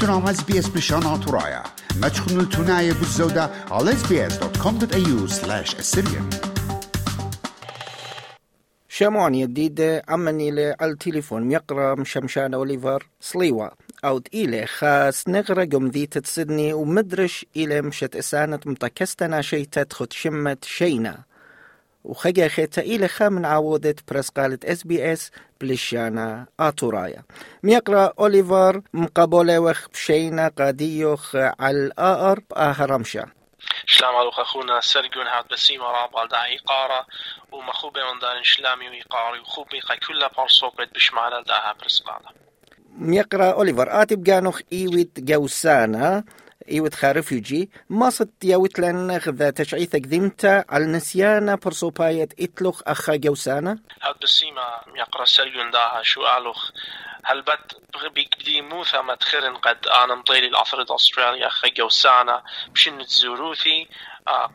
تنام إس بي إس بشان ترايا ما تشخنوا التناية بالزودة على sbs.com.au slash assyrian شامون يديد عمني له على التليفون يقرا مشمشان أوليفر سليوا. أو إلى خاص نغرا قمذيت تسدني ومدرش إلى مشت إسانة متكستنا شي تدخد شمت شينا. وخجا خيتا إلى خا من عودة برس قالت اس بي اس بلشانا آتورايا. ميقرأ أوليفر مقابلة وخ بشينا قاديوخ على الآر بآهرمشا شلام علوخ أخونا. سرقون هاد بسيمة رابع داعي قارة ومخوبة من دار شلامي ويقاري وخوبي قا كلها بارصوبت بشمال داها برسقالة. ميقرأ أوليفر. آتي بجانوخ إيويت جوسانا. إيوت خارفيجي ماصت ياوت لن ذا تشعيث قدمتا على نسيانا برسوبايت إتلوخ أخا جوسانا. هاد بسيمة يقرأ سرقون داها شو ألوخ. هل بد بيقدي موثا ما تخرن قد أنا مطيلي الأفرد أستراليا خا جوسانا بشن تزوروثي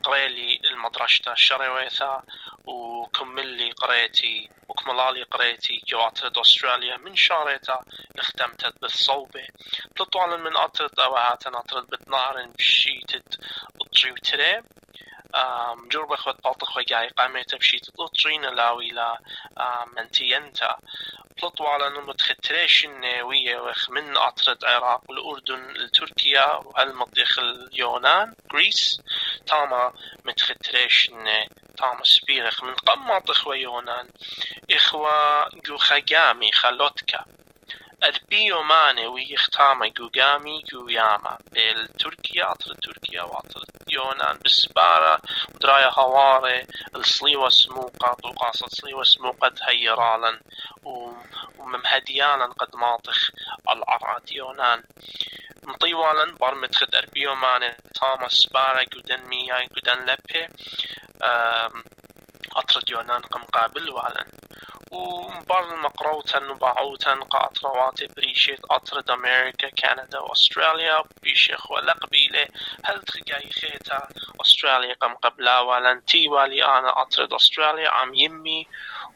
قريلي المدرشة الشرويثا وكملي قريتي وكملالي قريتي جواترد أستراليا من شاريتا اختمتت بالصوبة. تطوال من أطرد أوهات أطرد بتنارن بشيتت أطري وتري وجاي قامت بشيت تطرين لاوي لا منتينتا تطوال أنه متختريش النووية وخ من أطرد العراق والأردن لتركيا وهالمضيخ اليونان غريس تاما متختريش تاما سبيرخ من قماط إخوة يونان إخوة جو خجامي خلوتكا البيو ماني ويختاما جوجامي جوياما بالتركيا عطر تركيا وعطر يونان بسبارة ودرايا هواري الصليوة سموقة وقاصة صليوة سموقة هيرالا وممهديانا قد ماطخ العراد يونان مطيوالا برمت خد أربيو ماني تاما سبارة جودن مياي جودن لبي أطرد يونان قم قابل والن ومبار مقروتا وبعوتا قاطروات بريشيت أطرد أمريكا كندا وأستراليا. بيشيخ ولقبيلة هل تخجاي خيتا أستراليا قم قبلا ولن تي والي أنا أطرد أستراليا. عم يمي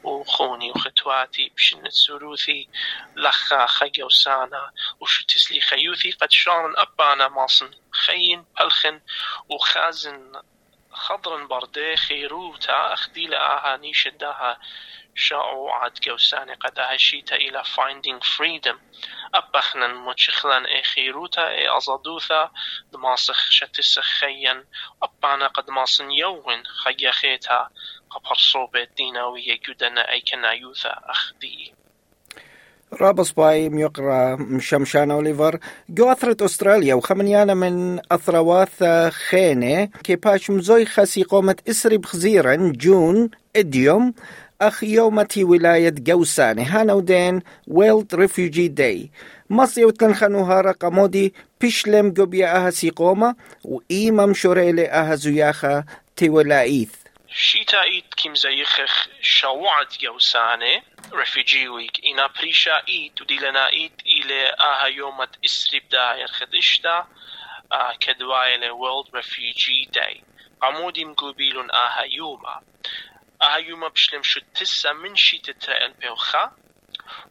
وخوني وختواتي بشنة سروثي لخا خجا وسانا. وشو تسلي خيوثي؟ قد شارن أبانا ماصن خين بلخن وخازن خضر بردي خيروتا أخدي لآها نيش داها شاءوا عاد جوساني قد هشيتا إلى finding freedom. أبخنا متشخلا إي خيروتا إي أزادوثا دماسخ شتس خيا أبانا قد ماسن يوين خيا خيتا قبر صوبة ديناوية جدنا أي كنا يوثا أخدي. رابس باي ميقرا مشمشان أوليفر جو أثرت أستراليا وخمنيانا من أثرواث خينة كي باش مزوي خاسي قومة إسري بخزيرا جون إديوم أخ يومتي ولاية جوساني هانودين ويلد ريفيوجي داي. مصي وتنخنوها رقمودي بيشلم جوبيا أها سيقوما وإيمام شوريلي أها زياخا تيولايث. شيتا ريفيجي ويك إنا بريشا ايت وديلنا ايت إلى آها يومت إسري بداير خد إشتا آه كدوايلة وورلد ريفيجي داي قمودي مقوبيلون آها يوما آها يوما بشلم شو تسا من شي تترى البيوخا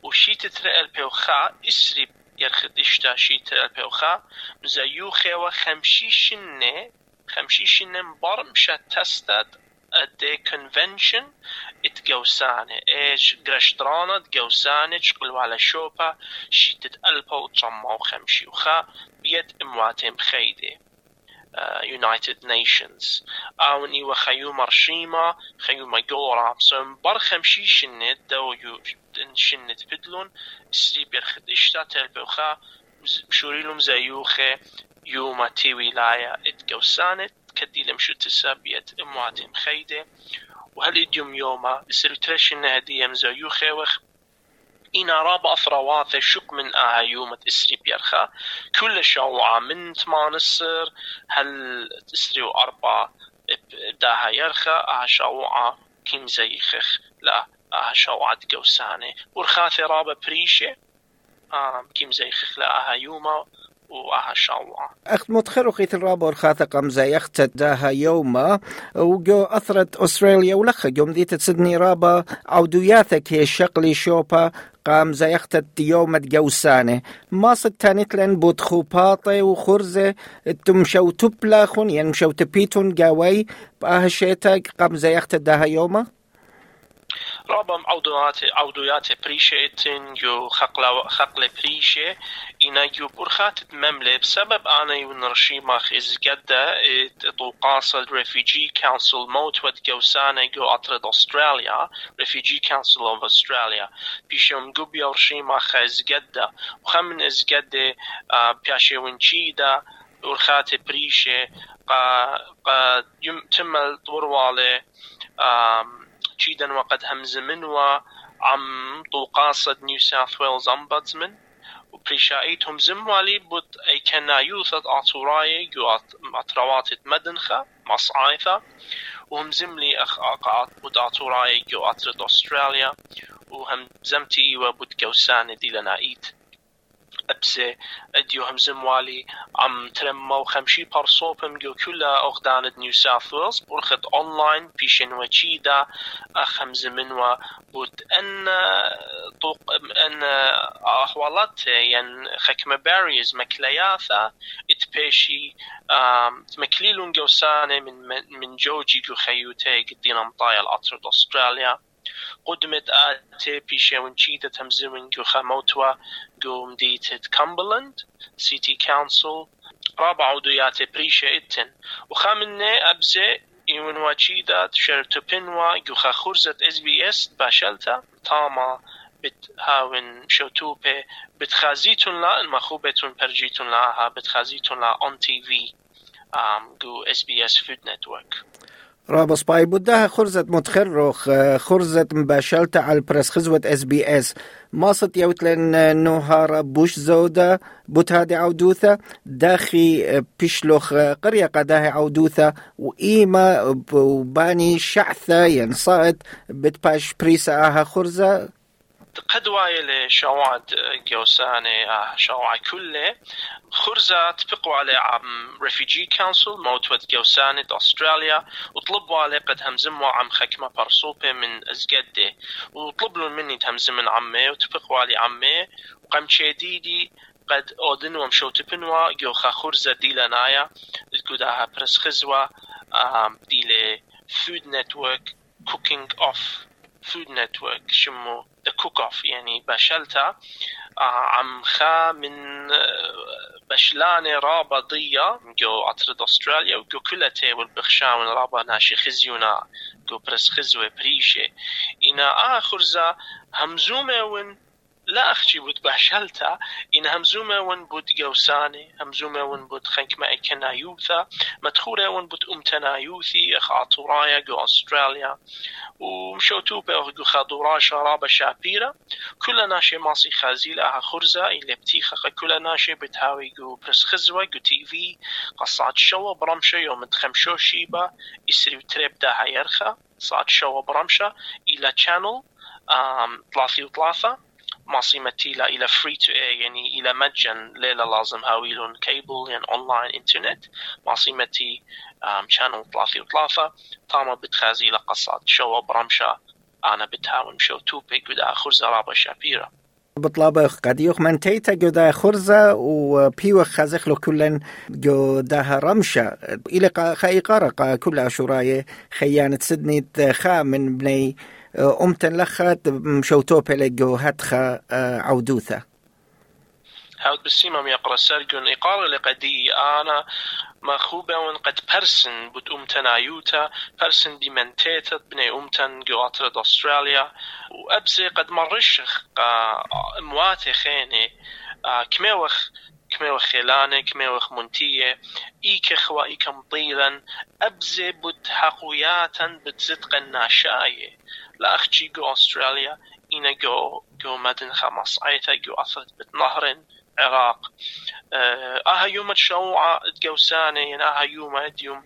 وشي تترى البيوخا إسري يرخد إشتا شي تترى البيوخا مزيوخي وخمشي شنة خمشي شنة مبارمشا تستد دي كونفنشن اتجوسانة إيش قرشترانا تجوسانة تشقلوا على شوبا شيتت ألبا وتصمى وخمشي وخا بيد امواتهم خيدي يونايتد نيشنز اوني وخيو مرشيما خيو مجورا سو بر خمشي شنت دو يو شنت بدلون سري بيرخد اشتا تلبوخا شوريلهم زيوخي يوما تي ولاية اتجوسانت كديلم شو تسابيت امواتهم خيدة. وهل إديوم يوما سلترشن هدية مزايو خيوخ إنا راب أثروات شك من آها يومة إسري بيرخا. كل شوعة من تمان السر. هل تسري وأربع داها يرخا. آها شوعة كيم زيخخ لا آها شوعة جوسانة ورخاثي رابا بريشة. آه كيم زيخخ لا شاوعة أخت متخرو خيت الرابور خاثة قمزة يختت داها يوما وجو أثرت أستراليا ولخا يوم ديت تسدني رابا عودياثك هي الشقلي شوبا قام زيختت يوم جوسانة. ما ستانت لن بود خوباطي وخرزة تمشو تبلاخون يعني مشو تبيتون قاوي بآها شيتك قام زيختت داها يوما؟ رابم عودوات عودوات بريشة اتن جو خقلا خقل بريشة إنا جو برخات مملة بسبب أنا ونرشي ماخ إز جدا طوقاس الريفيجي كونسل موت ود جوسانا جو أطرد أستراليا ريفيجي كونسل أوف أستراليا بيشوم جوبي ورشي ماخ إز جدا وخمن إز جدا بياشي ونشيدا ورخات بريشة قا قا يم تمل طورواله جيدا وقد همز منوا عم طوقاصد نيو ساوث ويلز امبادزمن وبريشايتهم زموالي بود اي كنا يوثت اطوراي جو اتروات مدنخة مصعايثة وهم زملي اخ اقاط بود اطوراي جو اترد استراليا وهم زمتي أيوه بود جوسان دي لنا ايت هم زموالي عم ترمو خمشي برصوبم جو كلا أغدان نيو ساوث ويلز برخت أونلاين بيشن وشيدا أخم زمنوا بود أن طوق أن أحوالات ين خكمة باريز مكلياثا اتبيشي تمكليلون جوسانة من من جوجي جو خيوتي قدينا مطايا الأطر أستراليا قدمت آتي بيشي ونشيدة تمزمن جو خموتوا جو مديتة كامبرلاند سيتي كونسل رابع عضويات بريشة اتن وخامنة أبزي إيون واتشيدا شرتو بنوا جو خورزة اس بي اس باشلتا تاما بتهاون شوتوبي بتخازيتون لا المخوبتون برجيتون لا بتخازيتون لا اون تي في جو اس بي اس فود نتورك رابس باي بدها خرزة متخرخ خرزة مباشلة على البرس خزوة اس بي اس ماصت يوتلن نوهار بوش زودة بوتهادي عودوثة. داخي بيشلوخ قرية قداها عودوثة. وإيما وباني شعثة ينصائد بتباش بريسا آها خرزة قد وايل شواعد جوساني شواعد كله خرزة تبقوا على عم ريفيجي كونسل موتوت جوسانة أستراليا وطلبوا عليه قد همزموا عم خكمة برصوبة من أزقده وطلبوا مني تهمزم من عمي وتبقوا على عمي وقم شديدي قد أودن ومشو تبنوا جوخا خرزة ديلا نايا القداها برس خزوة ديلي فود نتورك كوكينج اوف فود نتورك شمو ذا كوك اوف يعني باشلتا عم خا من بشلانة رابا ضية جو أطرد أستراليا وجو كلتي والبخشاون رابا ناشي خزيونا جو برس خزوة بريشة. إنا آخر زا همزومة ون لا أخشي بود؟ باشلتا إن همزومة ون بود جوساني همزومة ون بود خنك ما إكنا يوثا مدخورة ون بود أمتنا يوثي أخاطورايا جو أستراليا ومشوتو بأغو خادورا شرابة شابيرة كل ناشي ماصي خازي لها خرزة إلي بتيخة كل ناشي بتهاوي جو برس خزوة جو تي في قصات شوا برمشة يوم تخمشو شيبا يسري تريب داها يرخى صات شوا برمشة إلى channel ثلاثي وثلاثة ماصيمتي لا إلى فري تو اي يعني إلى مجان ليلة لازم. هاويلون كيبل يعني اونلاين انترنت ماصيمتي شانل ثلاثي وثلاثة. تاما بتخازي لقصات. شو برمشة أنا بتهاون. شو توبيك بدأ خرزة رابا شابيرة. بطلابخ قد يوخ من تيتا جو دا خرزة وبيوخ خازخ له كلن جو داها رمشة. إلى خاي قارق كل أشوراي خيانة سدني خا من بني أمتن لخت مشوتو بلجو هتخا عودوثة. هاود بسيمم يقرا سرجون إقارة لقدي أنا مخوبة وان قد برسن بود أمتن عيوتا برسن دي بني أمتن جواترد أستراليا وأبزي قد مرشخ مواتي خيني كميوخ كميوخ خيلانة كميوخ منتية إيك خوا إيك مطيلا أبزي بود حقوياتا بتزدق الناشاية لا أخجي جو أستراليا إنا جو جو مدن خمس عيتا جو أثرت بتنهرن عراق آه يوم الشوعة جوسانة يعني آها يوم أديوم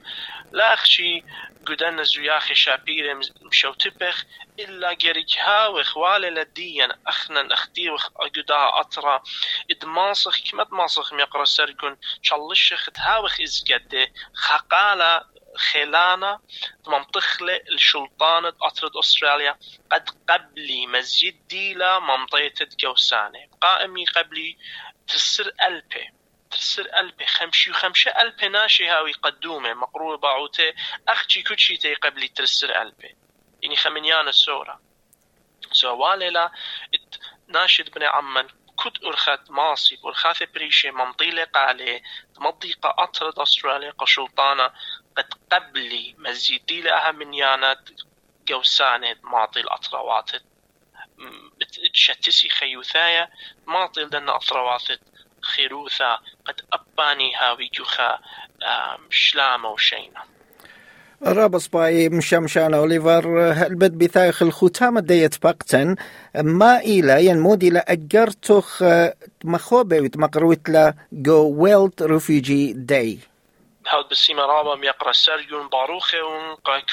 لا أخشي قدن زياخي شابير مشوتبخ إلا جريك هاوخ والي لديا أخنا أختيوخ أقدا أطرا إدماسخ كمت ماسخ ميقرا سرقن شالشخ تهاوخ إزقده خقالة خيلانا منطخلة الشلطانة أطرد أستراليا. قد قبلي مزيد ديلا منطقة جوسانة قائمي قبلي تسر ألبي. تسر ألبي. خمشي وخمشة ألبي ناشي هاوي قدومة مقروه باعوتة. أختي كوتشي تي قبلي تسر ألبي. يعني خمنيان السورة سوالي لا ناشد بني عمان كد أرخت ماصي. أرخاث بريشة. منطيلة قالي مضيقة أطرد أستراليا قشلطانة. قد قبلي مزيدي لها من يانات جوسانة معطي الأطروات. تشتسي خيوثايا معطي لنا أطروات. خيروثا قد أباني هاوي جوخا شلامة وشينا رابس باي مشمشان أوليفر هلبد بثايخ الختام ديت بقتن؟ ما إلى ينمود إلى أجرتخ مخوبة وتمقروت لا جو ويلد ريفيجي داي هاود بسيما رابا ميقرا سريون باروخي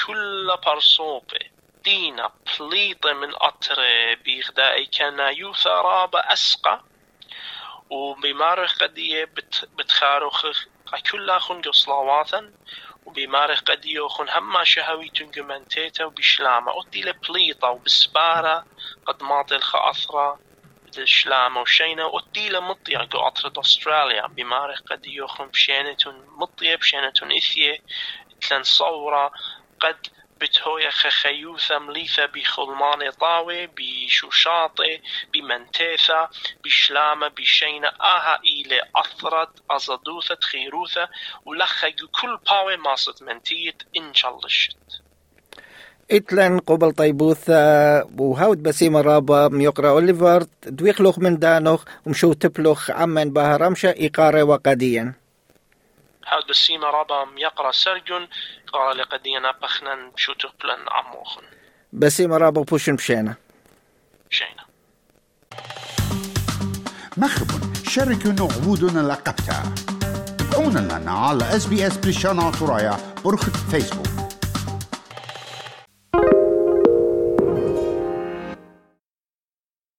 كل برصوبة دينا بليطة من أطري بيغدائي كان يوثا رابا أسقى. وبمارخ قدية بتخاروخ كل خنق صلاواتا وبمارخ قدية خن هما شهوي تنجمنتيتا وبشلامة. ودي لبليطة وبسبارة قد الخاثرة الشلام وشينا وطيلة مطية قو أطرد أستراليا بمارخ قد يوخم بشينة مطية بشينة إثية تلن صورة قد بتهويا خخيوثة مليثة بخلمان طاوي بشوشاطة بمنتيثة بشلامة بشينة آها إلى أثرت أزدوثة خيروثة ولخا كل باوي ماصت منتيت إن شاء الله الشت إتلن قبل طيبوث وهاود بسيمة رابا ميقرأ أوليفر دويخلوخ من دانوخ ومشو تبلوخ عمن بهرمشة إقارة وقديا. هاود بسيمة رابا ميقرأ سرجن قال لقديا بخنن شو تبلن عموخن. بسيمة رابا بوشن بشينا. شينا. مخبن شاركوا عبودنا لقبتها تابعونا لنا على اس بي اس بريشانا ترايا برخة فيسبوك.